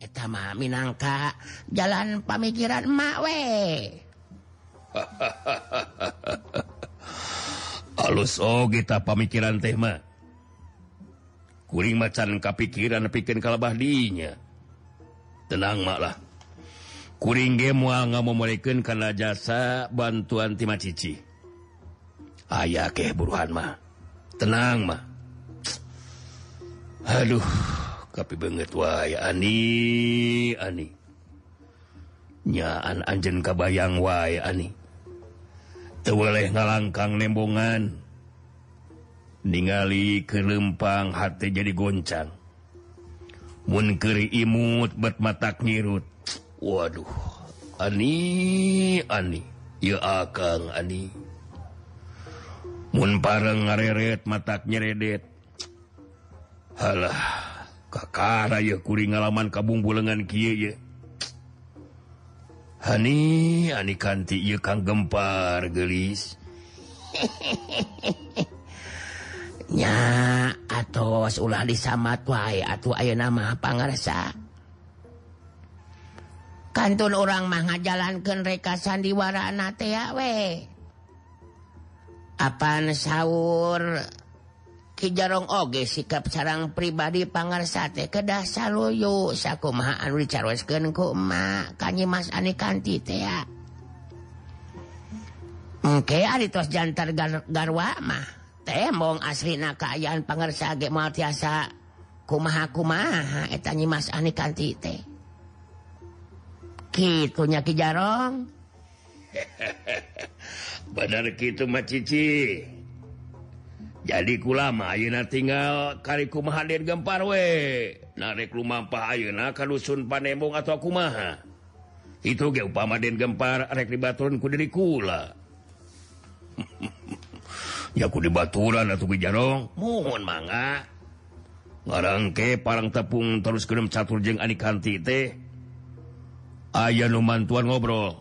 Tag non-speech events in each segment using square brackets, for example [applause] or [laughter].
etama Minangka jalan pamikiran mawe halus [laughs] Oh kita pemikiran tema kuring macan kapikiran bikin kalbah dinya. Tenang malah kuring game nggak mauken karena jasa bantuan tim Cici ayaah ke buruhan mah. Tenang mah. Aduh. tapi banget wa Ani Ani. Nyaan Anjen Kabayang wa Ani. Teweleh ngalangkang nembongan. Ningali kelempang hati jadi goncang. Munkeri imut bet matak nyirut. Waduh Ani Ani. Ya akang Ani. Mun pareng ngareret matak nyeredet. Halah Kakara ya kuring ngalaman kabung bulengan Ky Hani Ani kanti ia kang gempar gelis. [laughs] Nya atos ulah disamat wae atuh aya nama pangarsa kantun orang mah ngajalankeun reka sandiwara teh ya we. Apan sahur? Kijarong oge sikap sarang pribadi pangar sate kedah saluyu sakuma anu dicaroskeun ku emak kanyimas ane kanti teh ya. Engke ari tos jantar gar garwa mah temong aslina kaayaan pangarsa sage moal tiasa kumaha kumaha eta nyimas ane kanti teh. Kitu nya Kijarong. [laughs] Bener kitu mah cici. jadi kulama Ayeuna tinggal kariku Mahadir gempar we. Narek lumampah Ayeuna ka dusun Panembong atau kumaha. Itu ge upama den gempar rek dibaturun ku diri kula [laughs] ya ku dibaturan atuh bijarong mohon mangga. Ngarangke parang tepung terus kedem catur jeung ani kanti teh. Aya nu mantuan ngobrol.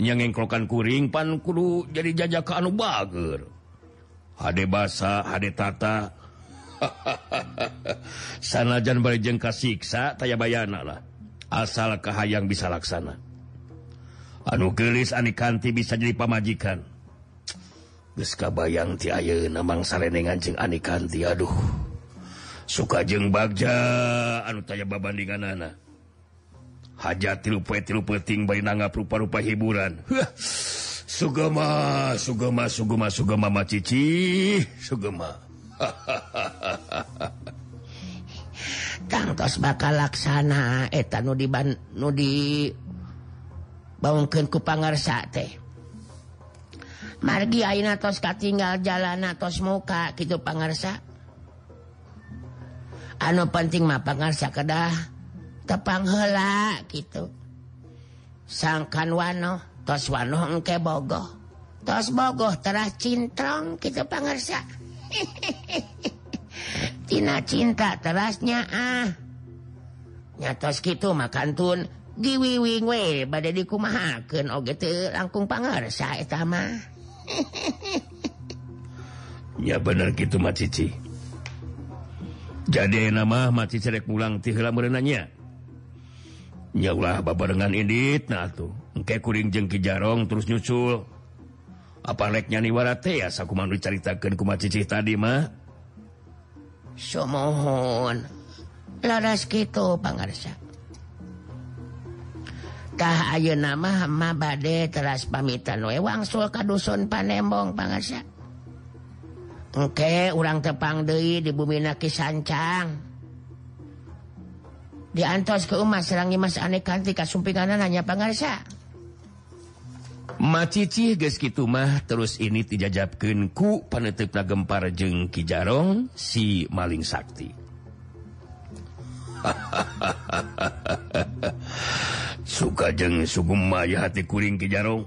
Nyangengklokan kuring pan kudu jadi jajaka anu bager. Ade basa Adetata [laughs] sanajan barejeng kasiksa taya bayana lah. Asalkah yang bisa laksana. Anu gelis Anikanti bisa jadi pamajikan. Geska bayang ti namang sarengan Ani kanti aduh. Suka jeng bagja anu taya babandingan anak hajat tilu tilu peting bayi nangap rupa-rupa hiburan. Sugema Sugema Sugema Sugema Macici Sugema Kangtos bakal laksana eta nu di nu di bangunkeun ku pangarsa teh. Margi ayeuna tos katinggal jalan tos muka kitu pangarsa. Anu penting mah pangarsa kedah tepang heula gitu Sangkan wano. tos Wanuh engke Bogoh. Tos Bogoh terah cintrong kita pangersa. [laughs] Tina cinta terasnya ah. Nyatos gitu makantun giwiwing we badai dikumahakeun oge teu langkung pangersa eta mah. [laughs] Ya bener gitu mah cici. Jadi nama mah cici rek pulang ti heula meunanya nyaulah babarengan indit nah tuh. Engke kuring jengki jarong terus nyusul. Apa leknya nih warate ya aku mandu ceritakan kuma cicih tadi mah? Somohon laras gitu pangarsa. Tah ayo nama hama bade teras pamitan we wangsul ka dusun panembong pangarsa. Engke urang tepang deui di bumi naki sancang diantos ke Umah serangi Mas aneh kanti kasumpinganan hanya pangarsa macici geus kitu mah terus ini dijajabkeun ku panetepna gempar jeung Ki Jarong si maling sakti. [laughs] Suka jeung sugema ya hati kuring Ki Jarong.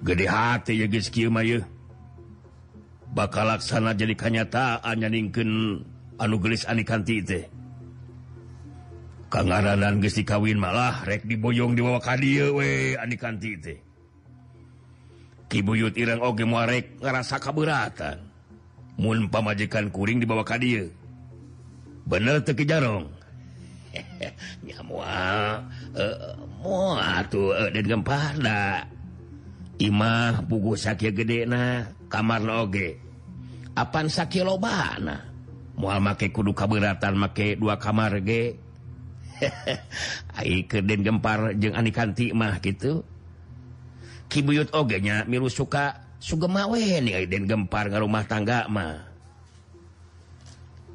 Gede hati ya geus kieu mah yeuh. Bakal laksana jadi kanyataan nyaningkeun anu geulis anikanti teh. Kangaranan gesti kawin malah rek diboyong dibawa kadia we ani kanti teh. Kibuyut irang oge muarek ngerasa keberatan. Mun pamajikan kuring dibawa kadia. Bener teki jarong. [laughs] Eh, tuh. Eh, Imah pugu sakit gede na kamar na oge. Apan sakit lobana. Mual make kudu keberatan make dua kamar ge. [laughs] Den gempar jeung Anikanti mah gitu. Kibuyut ogenya milu suka sugemawe nih Den gempar ke rumah tangga mah.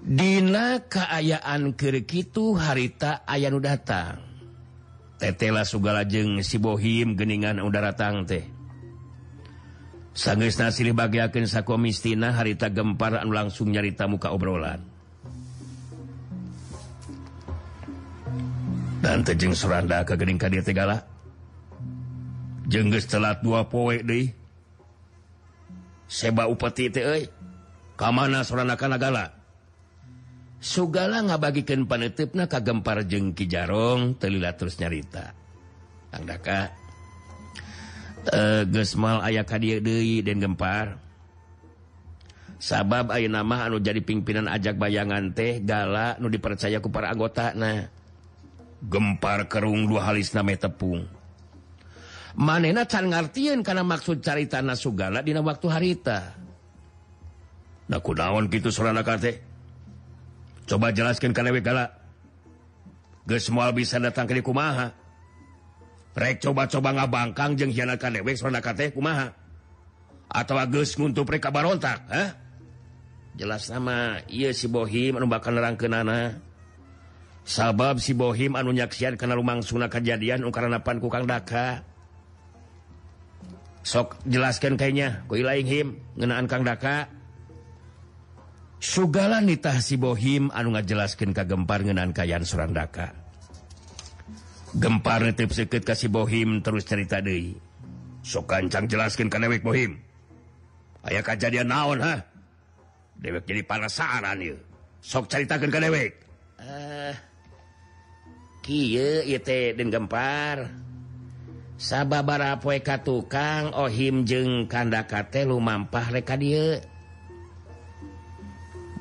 Dina keayaan kerekitu harita aya nu datang. Tetela Sugalajeng Sibohim Geningan udara Tang teh. Sanges nasili bagiakin sakomistina harita gempar anu langsung nyarita muka obrolan. dan tejeng Suranda ke Gening Ka Tegala jengges telat dua poe deui. Seba upati kamana nagala Sugala ngabagikan panetipna kagempar jeng Kijarong telila terus nyarita. Tandaka e, eh, gesmal ayah kadia Dei dan gempar. Sabab Ayu nama anu jadi pimpinan ajak bayangan teh gala nu dipercayaku para anggota nah gempar kerung dua halis name tepung. Manena can ngartian karena maksud cari tanah Sugala dina waktu harita. Naku daun gitu surana coba jelaskan karena wegala moal bisa datang ke kumaha? Rek coba-coba ngabangkang jeng hianat kadewek surana kate kumaha? Atau agus nguntup rek kabarontak eh jelas sama ia si bohim anu bakal nana sabab si Bohim anu nyaksian karena rumang Sunnah kejadian ku kukang Daka. Sok jelaskan kayaknya kuilahim ngenaan Kang Daka. Sugala nitah si Bohim anu ngajelaskan ke gempar ngenaan kayan Surang Daka. Gempar netip seket kasih Bohim terus cerita Dewi sok kancang jelaskan ke Dewek Bohim. Ayah kejadian naon ha Dewek jadi parasaaran ya sok ceritakan ke Dewek. Eh uh... gempar. Sabababara poeka tukang Ohim jeung kandaka kate lumampah reka dia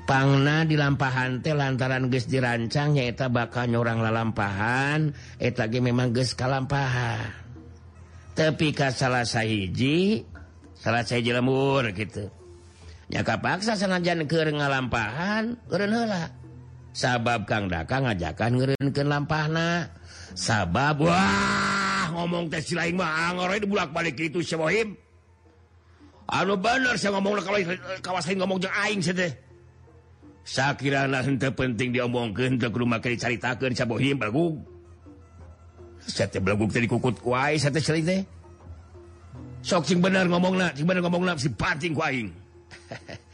pangna dilampahan teh lantaran ges dirancang nyaeta bakal nyorang lalampahan etagi memang ges kalampahan. Tapi ka salah sahiji salah saya jelemur gitu. Nyaka paksa sanajan ke ngalampahan kerenla sabab Kang Daka ngajakan ngerenken lampahna. Sabab Wah ngomong teh lain mah ah, bulak balik itu Syabohim anu bener saya ngomong kalau kawasan ngomong jeung aing teh. Sakirana henteu penting diomongkeun teu kudu make dicaritakeun Syabohim bagug saya teh teh dikukut ku aing saya teh teh. Sok sing bener ngomongna sing bener ngomongna si panting ku aing. [laughs]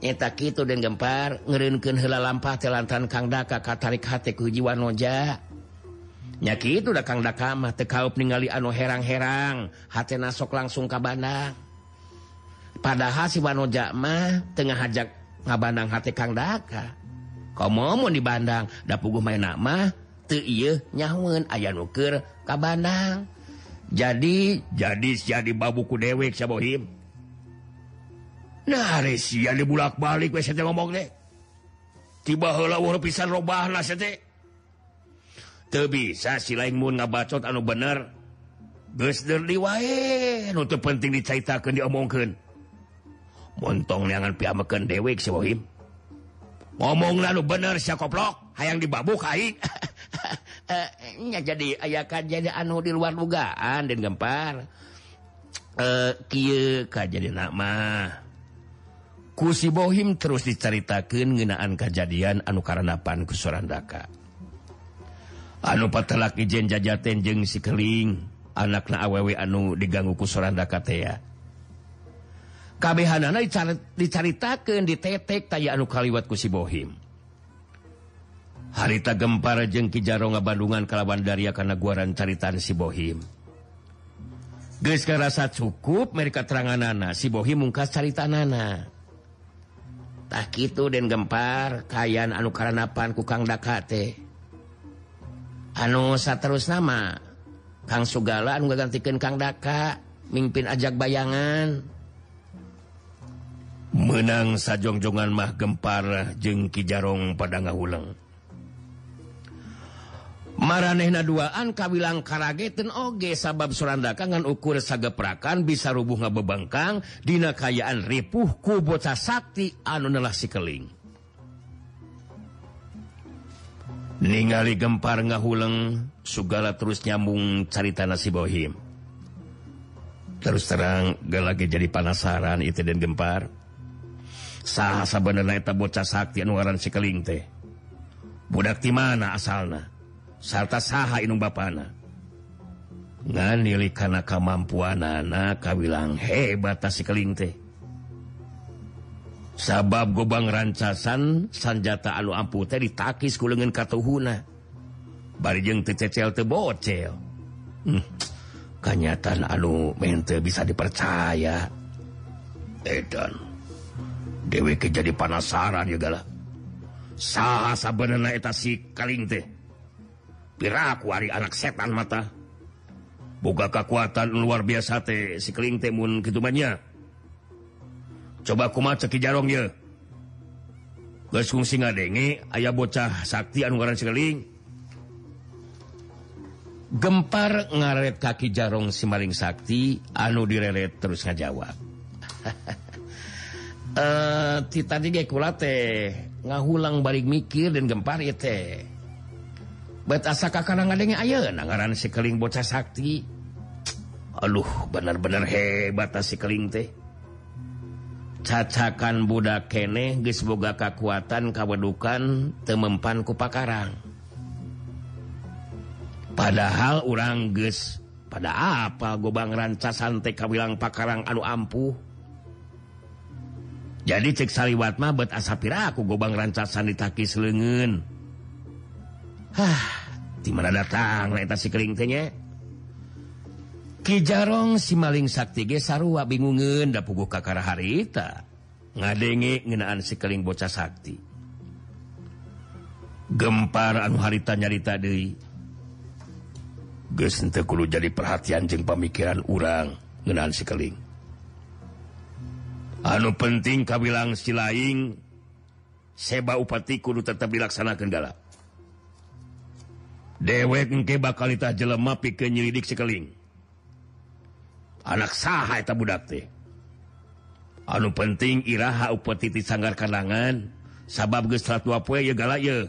nyetak itu dan gempar ngerinkan hela lampa telantan Kang Daka katarik hati kejiwan noja. Nyaki itu udah Kang Daka mah tekaup ningali anu herang-herang hati nasok langsung ke Bandang padahal si Wanoja mah tengah hajak ngabandang hati Kang Daka. Kau mau di Bandang da puguh main nama teu iya nyawen ayah nuker ka Bandang jadi jadi jadi babuku dewek Syabohim Nah, Resia dibulak-balik we ngomong deh. Tiba heula weruh pisan robahna sete. Teu bisa si lain mun ngabacot anu bener. Geus deuli wae nu teu penting dicaitakeun diomongkeun. Montong neangan piamakeun dewek si Wahim. Ngomongna nu bener si koplok, hayang dibabuk hai. [laughs] Eh, nya jadi aya jadi anu di luar dugaan dan gempar. Eh kieu kajadian mah. kusibohim terus diceritakan ngenaan kejadian anu Karanapan kusurandaka anu patelak Ijen jajaten jeng sikeling anakna awewe anu diganggu kusurandaka tea kabehhanana dicaritakan ditetek taya anu kaliwat kusibohim harita gempar jeng Kijaro Bandungan kalawan Daria karena guaran caritan sibohim Geus rasa cukup mereka terangan nana sibohim mungkas caritan nana Ah, tak itu dan gempar kayan anu Karanapan kukang dakate anu terus nama Kang Sugala anu gantikan Kang Daka mimpin ajak bayangan. Menang sajongjongan mah gempar jeng Kijarong pada ngahuleng. maranehna duaan kawilang karageten oge sabab surandakangan ukur sageprakan bisa rubuh ngabebengkang dina kayaan ripuh ku bocah sakti anu nelah sikeling ningali gempar ngahuleng sugala terus nyambung carita nasibohim terus terang gak lagi jadi panasaran itu dan gempar. Sahasa bener eta bocah sakti anu aran sikeling teh. Budak di mana asalna? sarta saha inung bana nganili karena kemampuan anak kawilang hebat sikeling teh. Sabab gobang rancasan sanjata anu ampuh teh ditakis kulengan katuhuna. Barijeng tececel tebocel hmm. kanyatan anu mente bisa dipercaya. Edan dewek jadi panasaran juga gala. Saha sabenerna eta si keling teh. piraku hari anak setan mata. Buka kekuatan luar biasa teh sikeling temun gitunya coba kuma ceki jarong ya Gasung singa denge ayah bocah sakti anugaran siling gempar ngaret kaki jarong si maling sakti anu direret terus ngajawab. [laughs] Eh uh, tadi teh ngahulang balik mikir dan gempar ya teh asa ngaran sikeling bocah Sakti. Aduh bener-bener hebat sikeling teh. Cacakan budak kene gesboga kekuatan kawedukan temempan kupakarang padahal orang ges pada apa gobang ranca santai kawilang pakarang anu ampuh? Jadi cek saliwatma bet asapira aku gobang rancasan ditaki selengen Ah, di mana datang sikelingnya Kijarong si maling Sakti Gesarua bingungun da pugu kakara harita ngadenge ngenaan sikeling bocah Sakti. Gempar anu harita nyarita Dewi kudu jadi perhatian jeng pemikiran urang ngenaan sikeling anu penting kabilang silaing seba upati kudu tetap dilaksanakan dalam dewek engke bakal bakalita jelema pikeun nyelidik sekeling anak saha eta budak teh. Anu penting iraha upetitis sanggar kandangan sabab geus 120 poe ye gala ye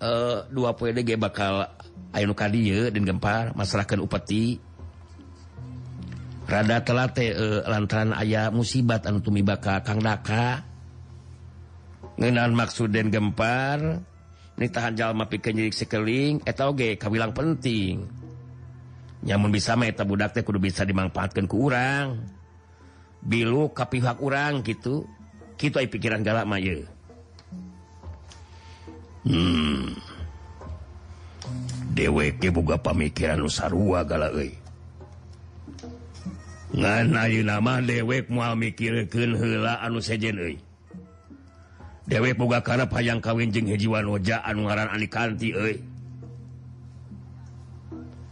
eh dua poe ge bakal ayeuna ka dieu dan gempar masrahkeun upeti rada telat teh e, lantaran aya musibat anu tumibaka kang daka. Ngeunaan maksud dan gempar nitahan jalma pikeun nyirik sekeling eta oge kawilang penting. Nyamun bisa mah eta budak teh kudu bisa dimanfaatkan ku urang. Bilu ka pihak urang gitu kitu ai pikiran galak mah ye hmm. Deweke boga pamikiran nu sarua galak euy. Ngan ayeuna mah dewek moal mikirkeun heula anu sejen euy. dewek boga karena payang kawin jeng hejiwan hoja anu ngaran anikanti euy.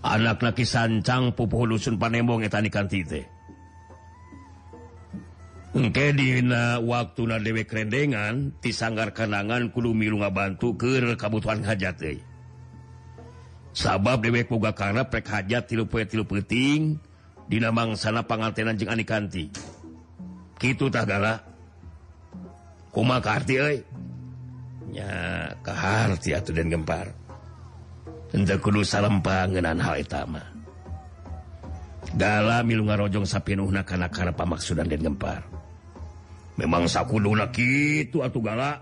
Anak laki sancang pupuh dusun panembong eta anikanti teh. Engke dina waktu na rendengan kerendengan tisanggar kanangan kudu milu ngabantu ke kabutuhan hajat euy. Sabab dewek boga karena prek hajat tilu poe tilu peting dina mangsana pangantenan jeung anikanti kitu tah galak. kuma dan gempar. Kudu salempangenan halama dalam milunga ngarojong sapinuhna kana kana pamaksudan dan gempar. Memang sakuduna kitu atuh gala.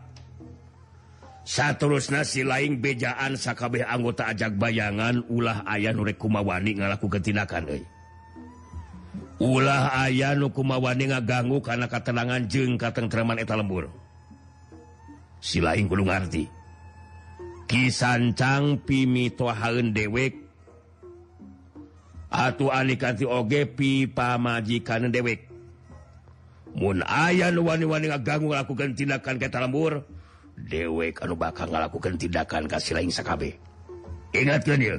Saterusna si laing bejaan sakabeh anggota ajak bayangan ulah ayah nurrek kumawani ngalaku tindakan euy. ulah aya nu kumawani ngaganggu karena katenangan jeng katengteraman eta lembur. silain Gunung Kisancang kisancangpi mitohaun dewek. Atuh oge ogepi pamajikan dewek. Mun aya wani-wani ngaganggu lakukan tindakan ke lembur dewek anu bakal ngalakukan tindakan kasih lain sakabe. Ingat kan ya?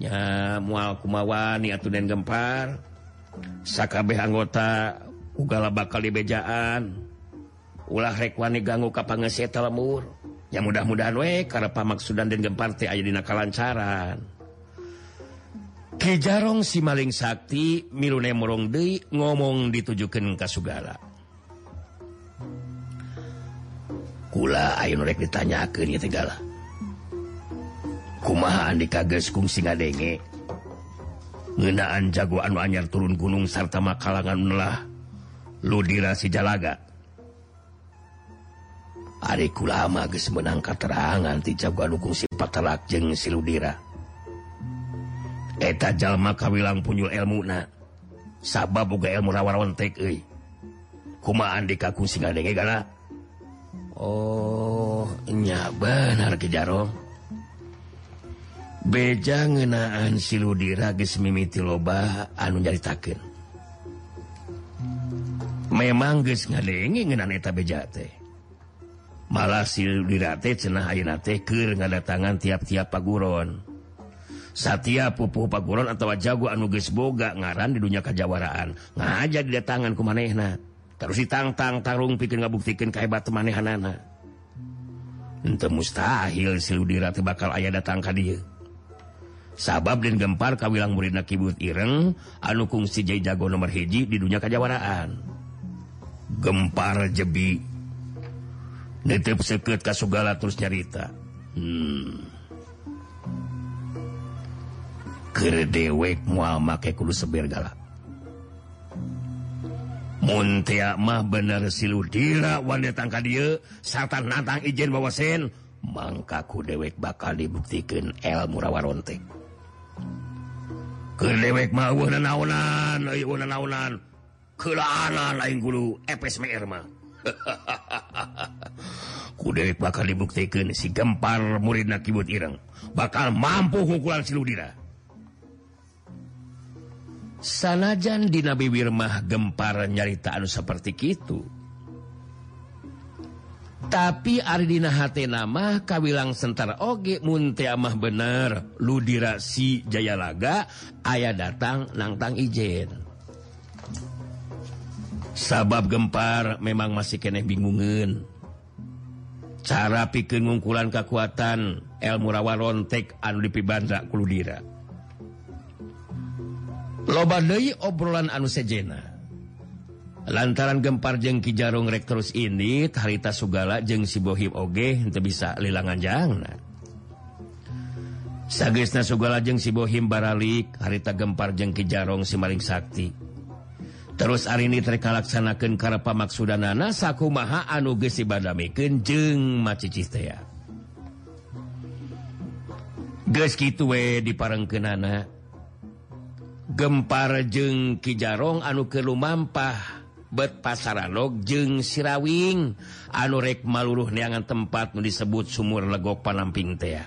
Ya mual kumawani atuh dan gempar sakabe anggota ugala bakal dibejaan ulah rekwani ganggu kapangeta lemur. Ya mudah-mudahan we karena pamaksudan dan gemparte aya dina kalancaran. Kijarong si maling sakti milune murong deui ngomong ditujukeun ka Sugala. Kula ayo rek ditanyakeun ieu Tegala Kumaha andi kages kungsi ngadenge? Ngeunaan jagoan anu anyar turun gunung sarta makalangan lah Ludira si Jalaga. Ariku lama guys menangka terangan ticapkan dukung jeung si siludira. Eta Jalma kawilang punyul elmuna sabab boga ilmu rawan-rawan euy. Kumaha andi kaku sing gala oh nya benar Ki Jaro. beja ngeunaan siludira geus mimiti loba anu nyaritakeun. Memang geus ngadenge ngeunaan eta beja teh. malah teh cenah Ainatekir ngadatangan tiap-tiap paguron. Satia pupu paguron atau jago anuges boga ngaran di dunia kejawaraan ngaja didatangan ku manehna. Terus ditantang tarung pikir ngabuktikan kehebat manehanana. Ente mustahil sildirate bakal ayah datang ka dia sabab dan gempar kawilang murina kibut ireng anu kungsi jago nomor hiji di dunia kejawaraan gempar jebi. nitip seket kasugala terus nyarita. Hmm. dewek moal make kudu seber gala Muntia mah bener siludira wanita tangka dia sarta nantang izin bawa sen mangkaku dewek bakal dibuktikan ilmu rawarontek kedewek mah wena nanaonan ayo nanaonan naonan kelana lain gulu epes mah. [laughs] Kuderek bakal dibuktikan si gempar murid nakibut ireng bakal mampu hukulan siludira Sanajan di Nabi Wirmah gempar nyarita anu seperti itu. Tapi Ardina Hatena mah kawilang sentara oge munte amah bener Ludira si Jayalaga ayah datang nangtang ijen. Sabab gempar memang masih kene bingungan. cara pikir ngungkulan kekuatan elmurawa rontek anu dipibanrakkuludira lobadai obrolan anu sejena. Lantaran gempar jeng Ki Jarung rek terus ini harita Sugala jeng sibohib Oge untuk bisa lilangan jangan sagesna Sugala jeng sibohim baralik harita gempar jeng Ki Jarong simaring Sakti. terus hari ini mereka laksanakan karpa nana saku maha anu gesi badamiken jeng macicistea ges gitu we diparengkenana gempar jeng kijarong anu kelumampah bet pasaranlog jeng sirawing. Anu rek maluruh neangan tempat nu disebut sumur legok panamping tea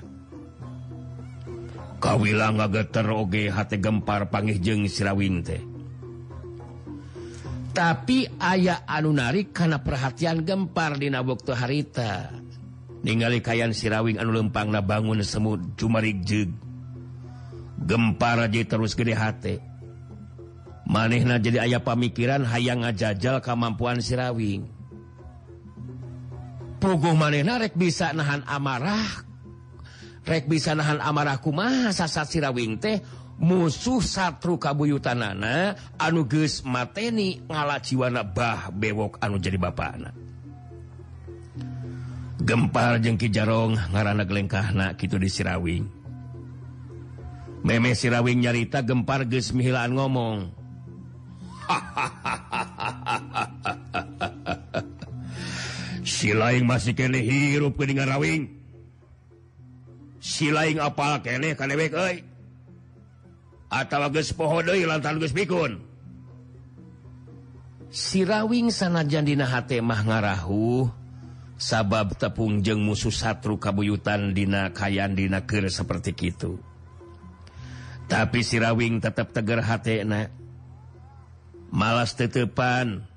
kawilang geter oge hati gempar pangih jeng sirawing teh. tapi ayah anu narik karena perhatian gempar di waktu harita. Ningali kayan sirawing anu lempang na bangun semut cumarik jeg gempar aja terus gede hati manehna jadi ayah pamikiran hayang ngajajal kemampuan sirawing. Puguh manehna rek bisa nahan amarah. Rek bisa nahan amarah kumaha sasat sirawing teh musuh Satru kabuyutanana anu anuges mateni ngala jiwana Bah bewok anu jadi Bapak gempar jengki jarong ngarana gelengkahna gitu di Sirawing. Meme Sirawing nyarita gempar gesmilaan ngomong. [laughs] Silaing masih kene hirup kening Rawing. Silaing apal kene kanewek sanajan sirawing sanajandina mah ngarahu sabab tepung jeng musuh satru kabuyutan Dina Kayan Dinaker seperti itu tapi sirawing tetap teger hat malas tetepan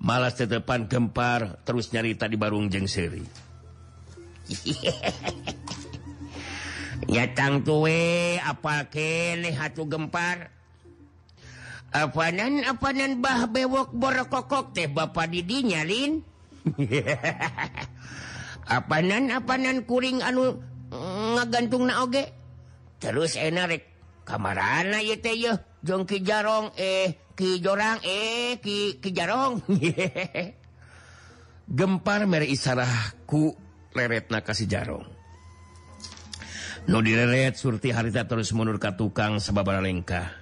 malas tetepan gempar terus nyarita di Barung jeng seri hehehe [laughs] yatang tuwe apa kene hatu gempar. Apanan apanan bah bewok borokokok teh bapak didi lin [laughs] apanan apanan kuring anu mm, ngagantung na oge? Terus enarek kamarana ye teh ye jong ki jarong eh ki jorang eh ki ki jarong. [laughs] Gempar mere isarah ku leret na kasih jarong. Nu direret surti harita terus menurka tukang sebaba lengka.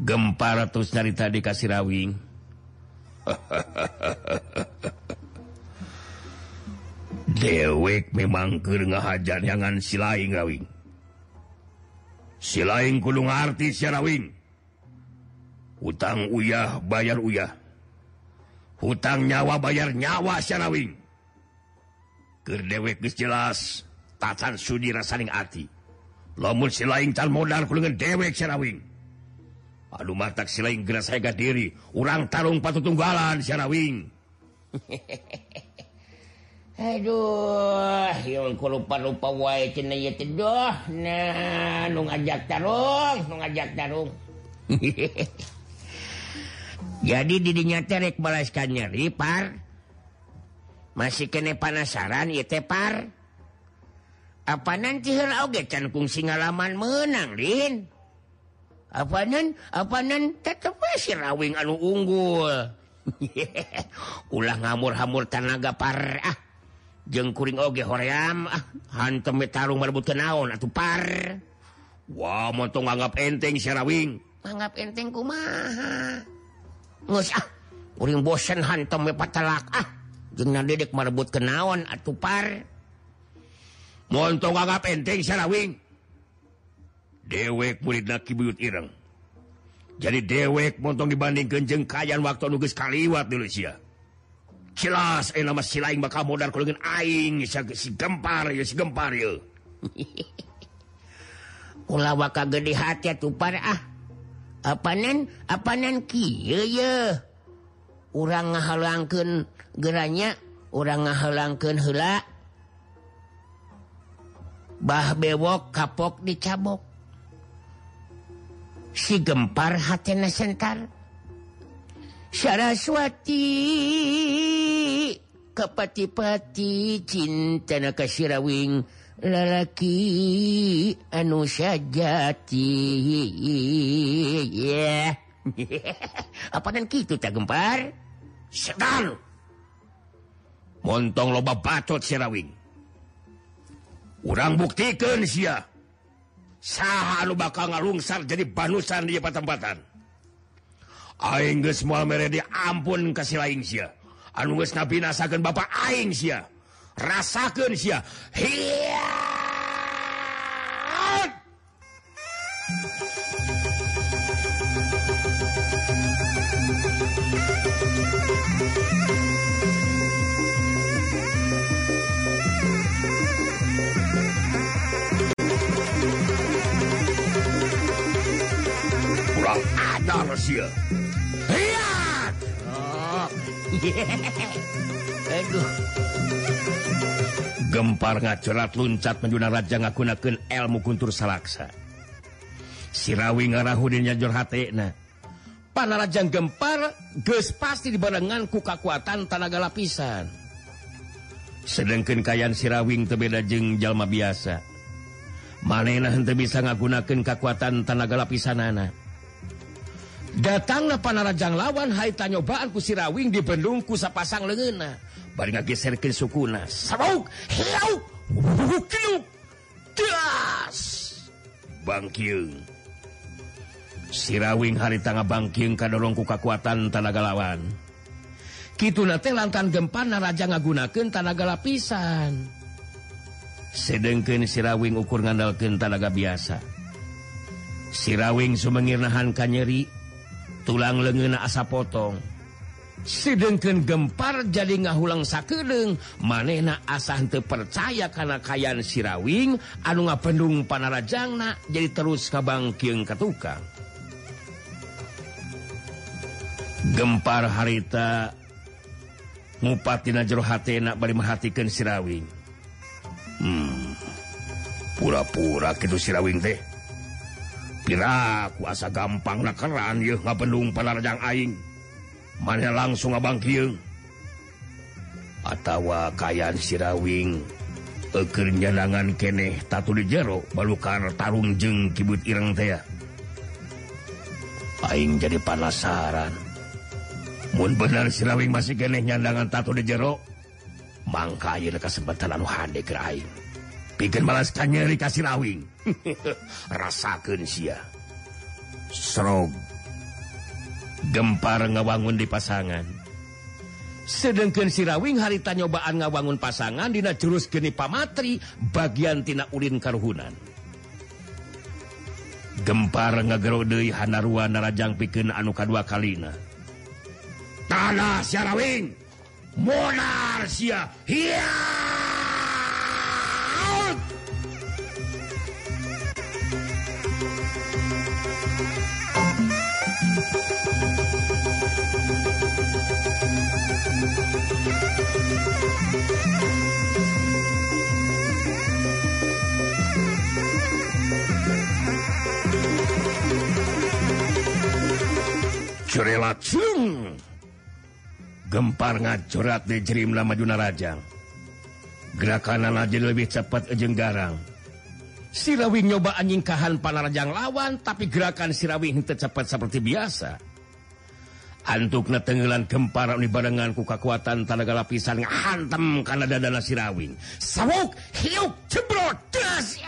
Gempar terus nyarita di Kasirawing. [laughs] Dewek memang ke ngahajar jangan silain rawing. Silain kulung arti siarawing Hutang uyah bayar uyah. Hutang nyawa bayar nyawa siarawing ke dewek jelas. tacan Sudi rasaning hati lamun si lain can modal kulingan dewek Syawing Aduh mata si lain geras saya diri. Urang tarung patu tunggalan Syawing [laughs] Aduh yung ku lupa-lupa wae cina ya teduh nah nu ngajak tarung nu ngajak tarung. [laughs] Jadi didinya terek balas kanyari par. Masih kene panasaran ya tepar apa nanti kung singalaman menang Lin? Apanan apanan tetap sirawing anu unggul. [laughs] Ulah ngamur-hamur tanaga par parah jengkuring oge hoream ah. Hantem tarung merebut kenaon atuh par. Wah wow, montong nganggap enteng sirawing nganggap enteng kumaha? Ngus ah. Kuring bosen me patalak ah. Jeung dedek merebut kenaon atuh par. montong agak penting sarawing dewek murid kibuyut ireng. Jadi dewek montong dibanding kejeng kayan waktu nuges kaliwat dulu sia. Jelas eh nama si lain bakal modal kulungin aing si, si gempar ya si gempar ya. [laughs] Kula waka gede hati tupar ah apanan apanan kieu ya. Urang ngahalangkeun geranya urang ngahalangkeun heula. Bah bewok kapok dicabok. Si gempar hatna Sentar. Saraswati kepati-pati Cintana Kasirawing lalaki anu sajati. Yeah. [laughs] apaan gitu tak gempar? Sentar Montong loba bacot Sirawing. urang buktikan si sah lu bakal ngalungsar jadi banusan di tempatan geus moal mere ampun kasih lain sia. anu geus nasakan Bapak Aing sia. Rasakeun sia. hiya Ah. [laughs] gempar ngacerat luncat menjuna raja ngagunakeun ilmu kuntur salaksa. Sirawi ngarahudinya jorhatna panarajang gempar ges pasti dibarengan ku kekuatan tanaga lapisan sedangkan kayan sirawing tebeda jeng jalma biasa. Manenah bisa ngagunakan kekuatan tanaga lapisan anak datanglah panarajang lawan Hai tanyobaan kusirawing di Bandung kusa pasang lengena bari ngageserkeun sukuna sabauk hiau hukiuk das bangkiung sirawing hari tangga bangkiung kadorong ku kekuatan tanaga lawan. Kitu nate lantan gempa naraja ngagunakeun tanaga lapisan. Sedengkeun sirawing ukur ngandalkeun tanaga biasa sirawing sumengir nahan kanyeri tulang lengena asa potong. Sidengken gempar jadi ngahulang sakedeng manehna asa te percaya karena kayan sirawing anu nga pendung panarajangna jadi terus kabangkiung ke tukang. Gempar harita ngupatina jero hatena bari merhatikan sirawing. Hmm pura-pura kitu sirawing teh. pila kuasa gampang nakerran y ngapendung panarjang aing. Mana langsung Abang atautawa kayan sirawing pekerjanangan keneh tatu di jero balukar tarung jeng kibut Ireng tea Aing jadi panasaran. Mun bener sirawing masih keneh nyandangan tatu di jero Mangka kesempatan anu hande aing. bikin balaskan nyeri kasih rawing [laughs] rasakan sia. Srog gempar ngawangun di pasangan. Sedangkan si rawing harita nyobaan ngawangun pasangan dina jurus geni pamatri bagian tina ulin karuhunan. Gempar ngagerode hanarua narajang pikin anu kadua kalina. Tanah si rawing monar sia hiya curela gempar ngacurat dijerim lama Juna Rajang gerakanan aja lebih cepat ejeng garang. Sirawi nyoba anjing kahan panarajang lawan tapi gerakan Sirawi ini tercepat seperti biasa. Antukna tenggelan gempar di barengan ku kekuatan tanaga lapisan ngahantem karena dadana Sirawin. Sawuk, hiuk, cebrot, das.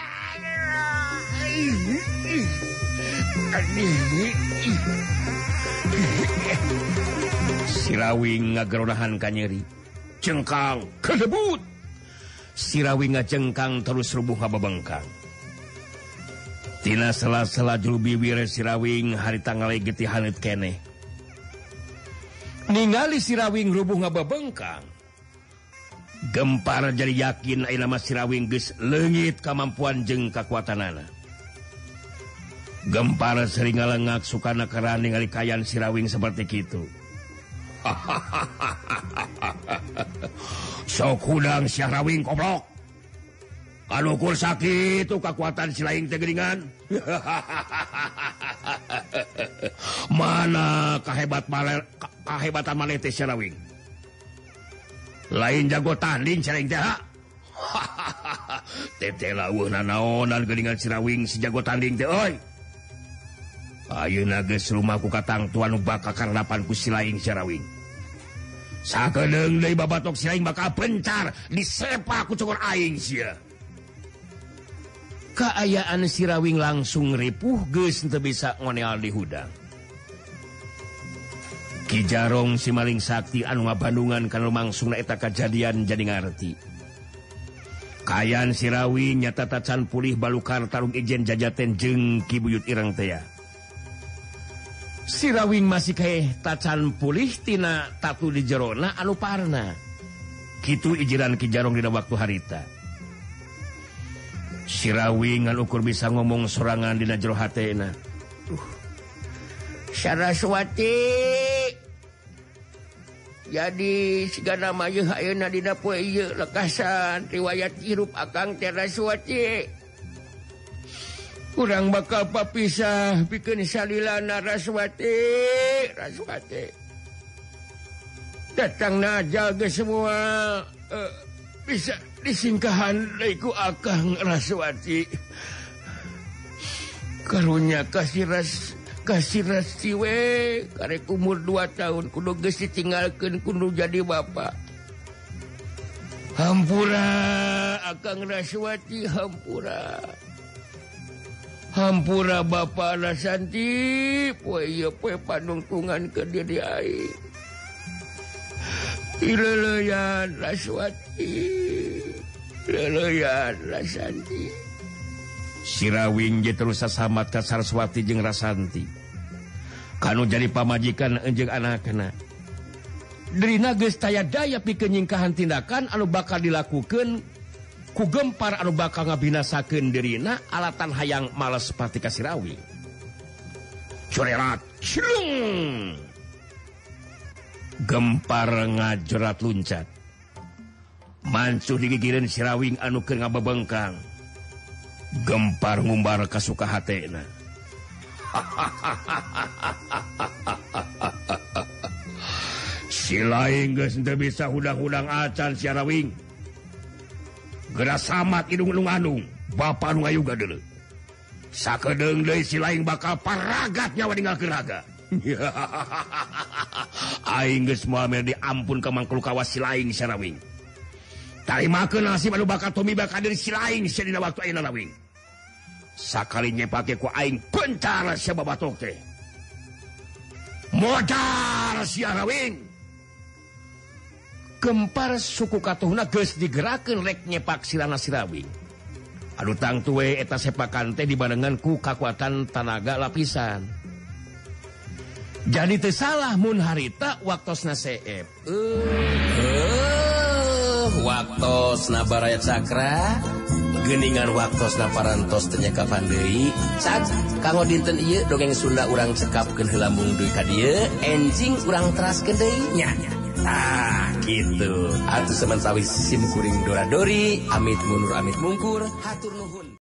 [laughs] Sirawi ngageronahan kanyeri cengkang kedebut! Sirawi ngajengkang terus rubuh hababengkang Tina sela-sela jurubi wire sirawing hari tanggal geti hanit kene. Ningali sirawing rubuh ngababengkang Gempar jadi yakin aina nama sirawing geus leungit kamampuan jeung kakuatanana. gempar sering lengak sukana keran ningali kayan sirawing seperti itu [laughs] sok hudang sirawing koblok kalauukur sakit itu kekuatan silain tegeringan [laughs] mana kehebat maler, kehebatan manete sirawing lain jago tanding sering teh hahaha [laughs] tete lauh nanaonan geringan sirawing si jago tanding teh oi. Ayu nages rumahku katang tuan baka karenapanku silain Syawing babatok silain bakal pencar disepa cokor aing sia. Kaayaan Sirawing langsung ripuh geus teu bisa ngoneal di hudang. Kijarong si maling sakti anu ngabandungan kana lumangsung eta kejadian jadi ngarti. Kayan Sirawi nyata tacan pulih balukar tarung ijen jajaten jeng kibuyut irang teh sirawing masih kayak tacan pulihtina tatu di Jerona anu parna gitu ijiran Ki Jarong dina waktu harita. Sirawingan ukur bisa ngomong serangan di Najro hatena uh. Saraswati jadi segala may Ayeuna didapur lekasan riwayat hirup Akang Teraswati kurang bakal papisah. Bikin salilana raswati. Raswati. Datang najal ke semua. Uh, bisa disingkahan laiku akang raswati. Karunya kasih ras kasih rasiwe karek umur dua tahun kudu geus ditinggalkeun kudu jadi bapak hampura akang raswati hampura. hampura ba Santi panungtungan ke diri Iwati Sirawinji terus samat ke Saraswati jeung Rasanti. Kalau jadi pamajikan enjeng anak-anak Drina gestaya daya pi kenyingkahan tindakan anu bakal dilakukan kugempar anu bakal ngabinasakeun dirina alatan hayang males pati kasirawi. Curerat cilung. Gempar ngajerat luncat. Mancuh digigireun sirawing anu keur ngabebengkang. Gempar ngumbar kasuka hatena. [laughs] Sila geus teu bisa hudang-hudang acan siarawing. sama hidung-ung Anung Bapak Nuga dulu sakdeng si lain bakal paragat nyawa tinggal geraga [laughs] Inggris diampun ke mangkul kawas si lain serawing terima ke nasi baru bakal Tommy bakal dari si lain sedina waktu ayeuna lawing sakalinya pakai ku aing pentar si babatok teh. Modal si arawing gempar suku Katuhna guys digerakeun rek nyepak Silana Sirawi. Aduh tang tuwe eta sepakan teh dibarengan dibarenganku kekuatan tanaga lapisan. Jadi tersalah Mun harita waktu naseep uh, uh, waktu nabaraya Sakra geningan waktu naparantos tenyaka Pandei saat kamu dinten ieu dongeng Sunda urang cekap ke lambung ka dieu, enjing kurang teras kedainya Ah gitu. Atuh semen sawis sim kuring Doradori. Amit mundur Amit mungkur. Hatur nuhun